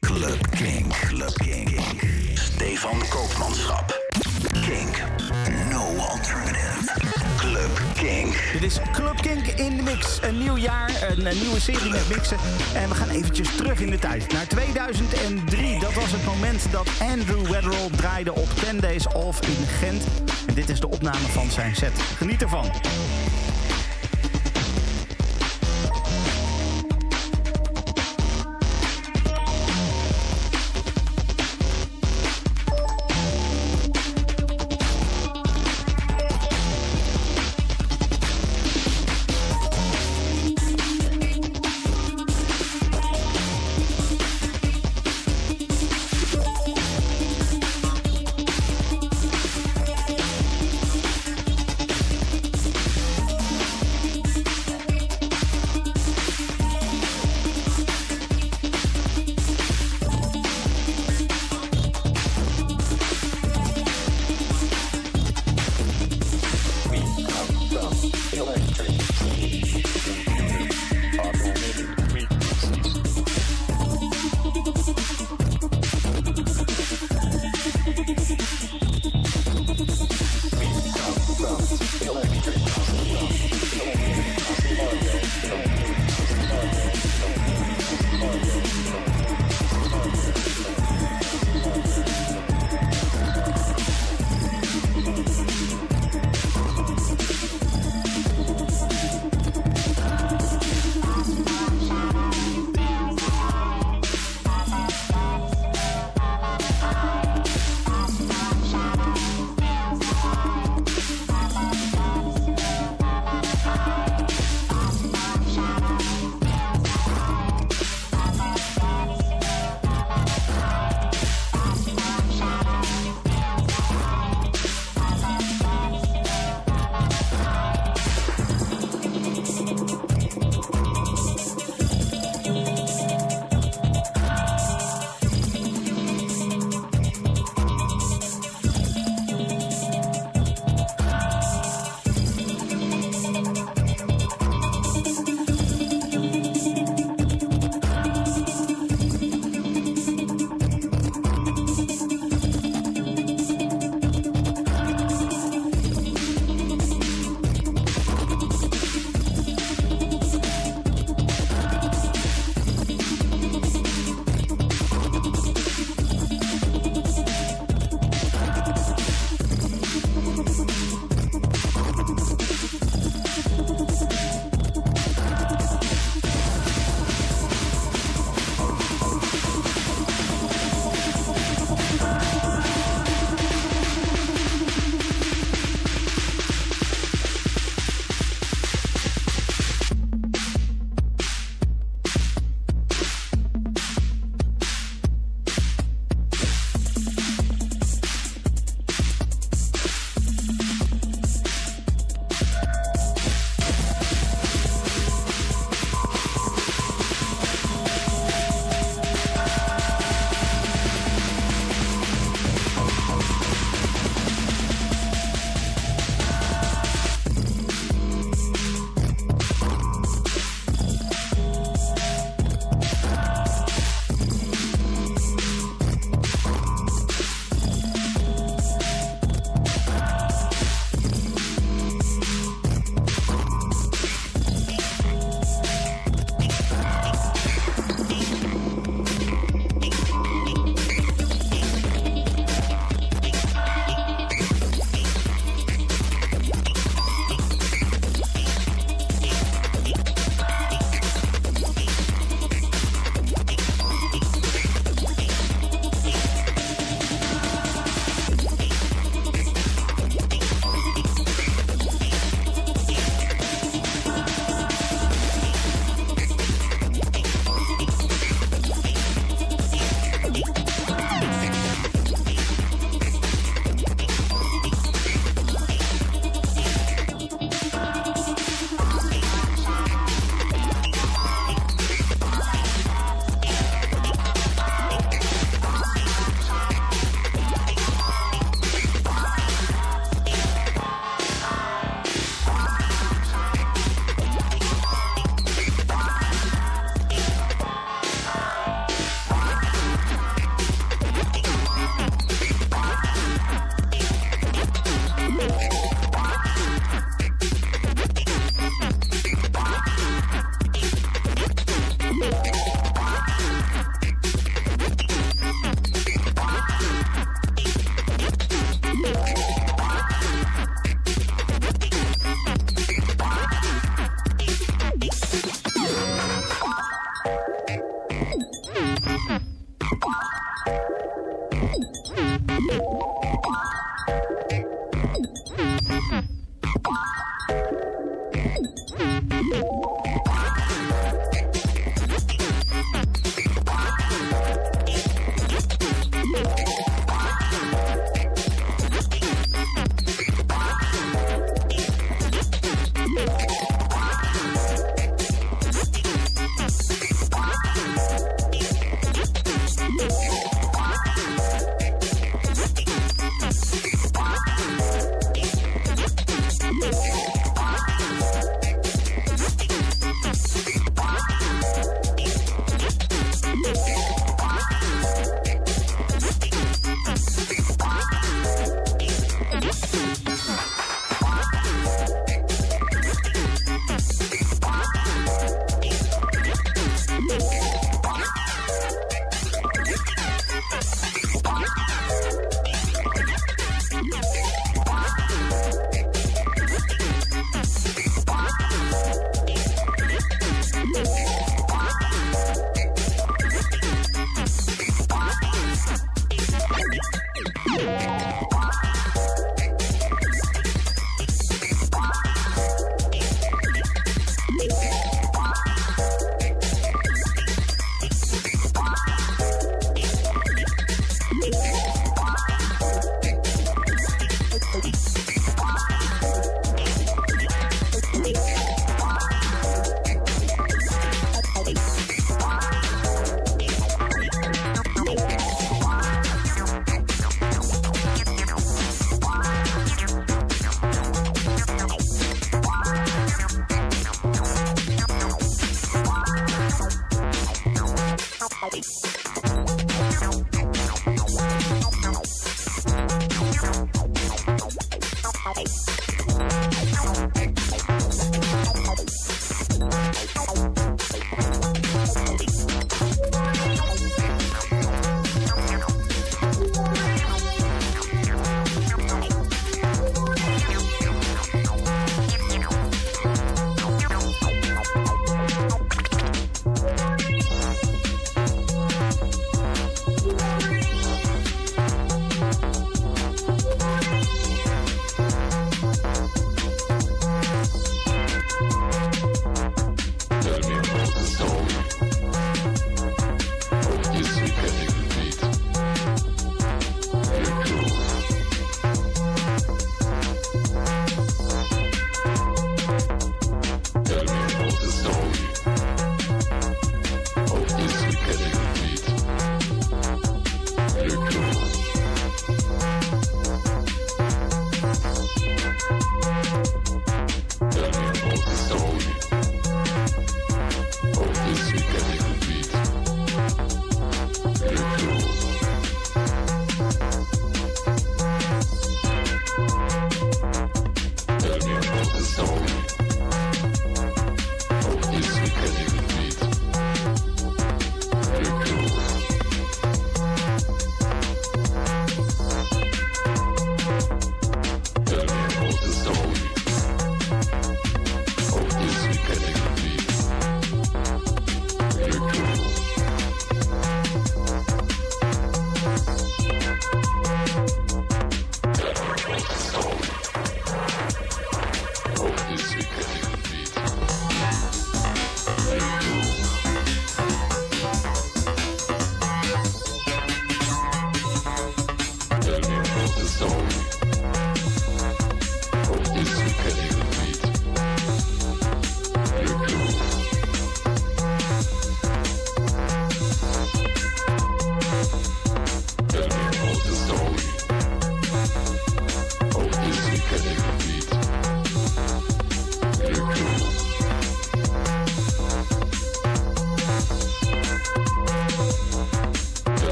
Club Kink. Club Kink. Stefan Koopmanschap. Kink. No alternative. Club Kink. Dit is Club Kink in de mix. Een nieuw jaar, een, nieuwe serie met mixen. En we gaan eventjes terug in de tijd. Naar 2003. Dat was het moment dat Andrew Weatherall draaide op 10 Days Off in Gent. En dit is de opname van zijn set. Geniet ervan.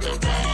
goodbye.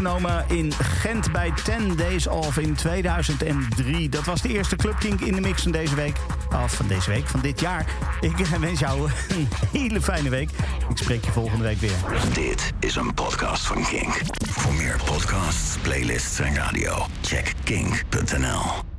Opgenomen in Gent bij 10 Days Off in 2003. Dat was de eerste Club Kink in de mix van deze week. Of van deze week, van dit jaar. Ik wens jou een hele fijne week. Ik spreek je volgende week weer. Dit is een podcast van Kink. Voor meer podcasts, playlists en radio, check kink.nl.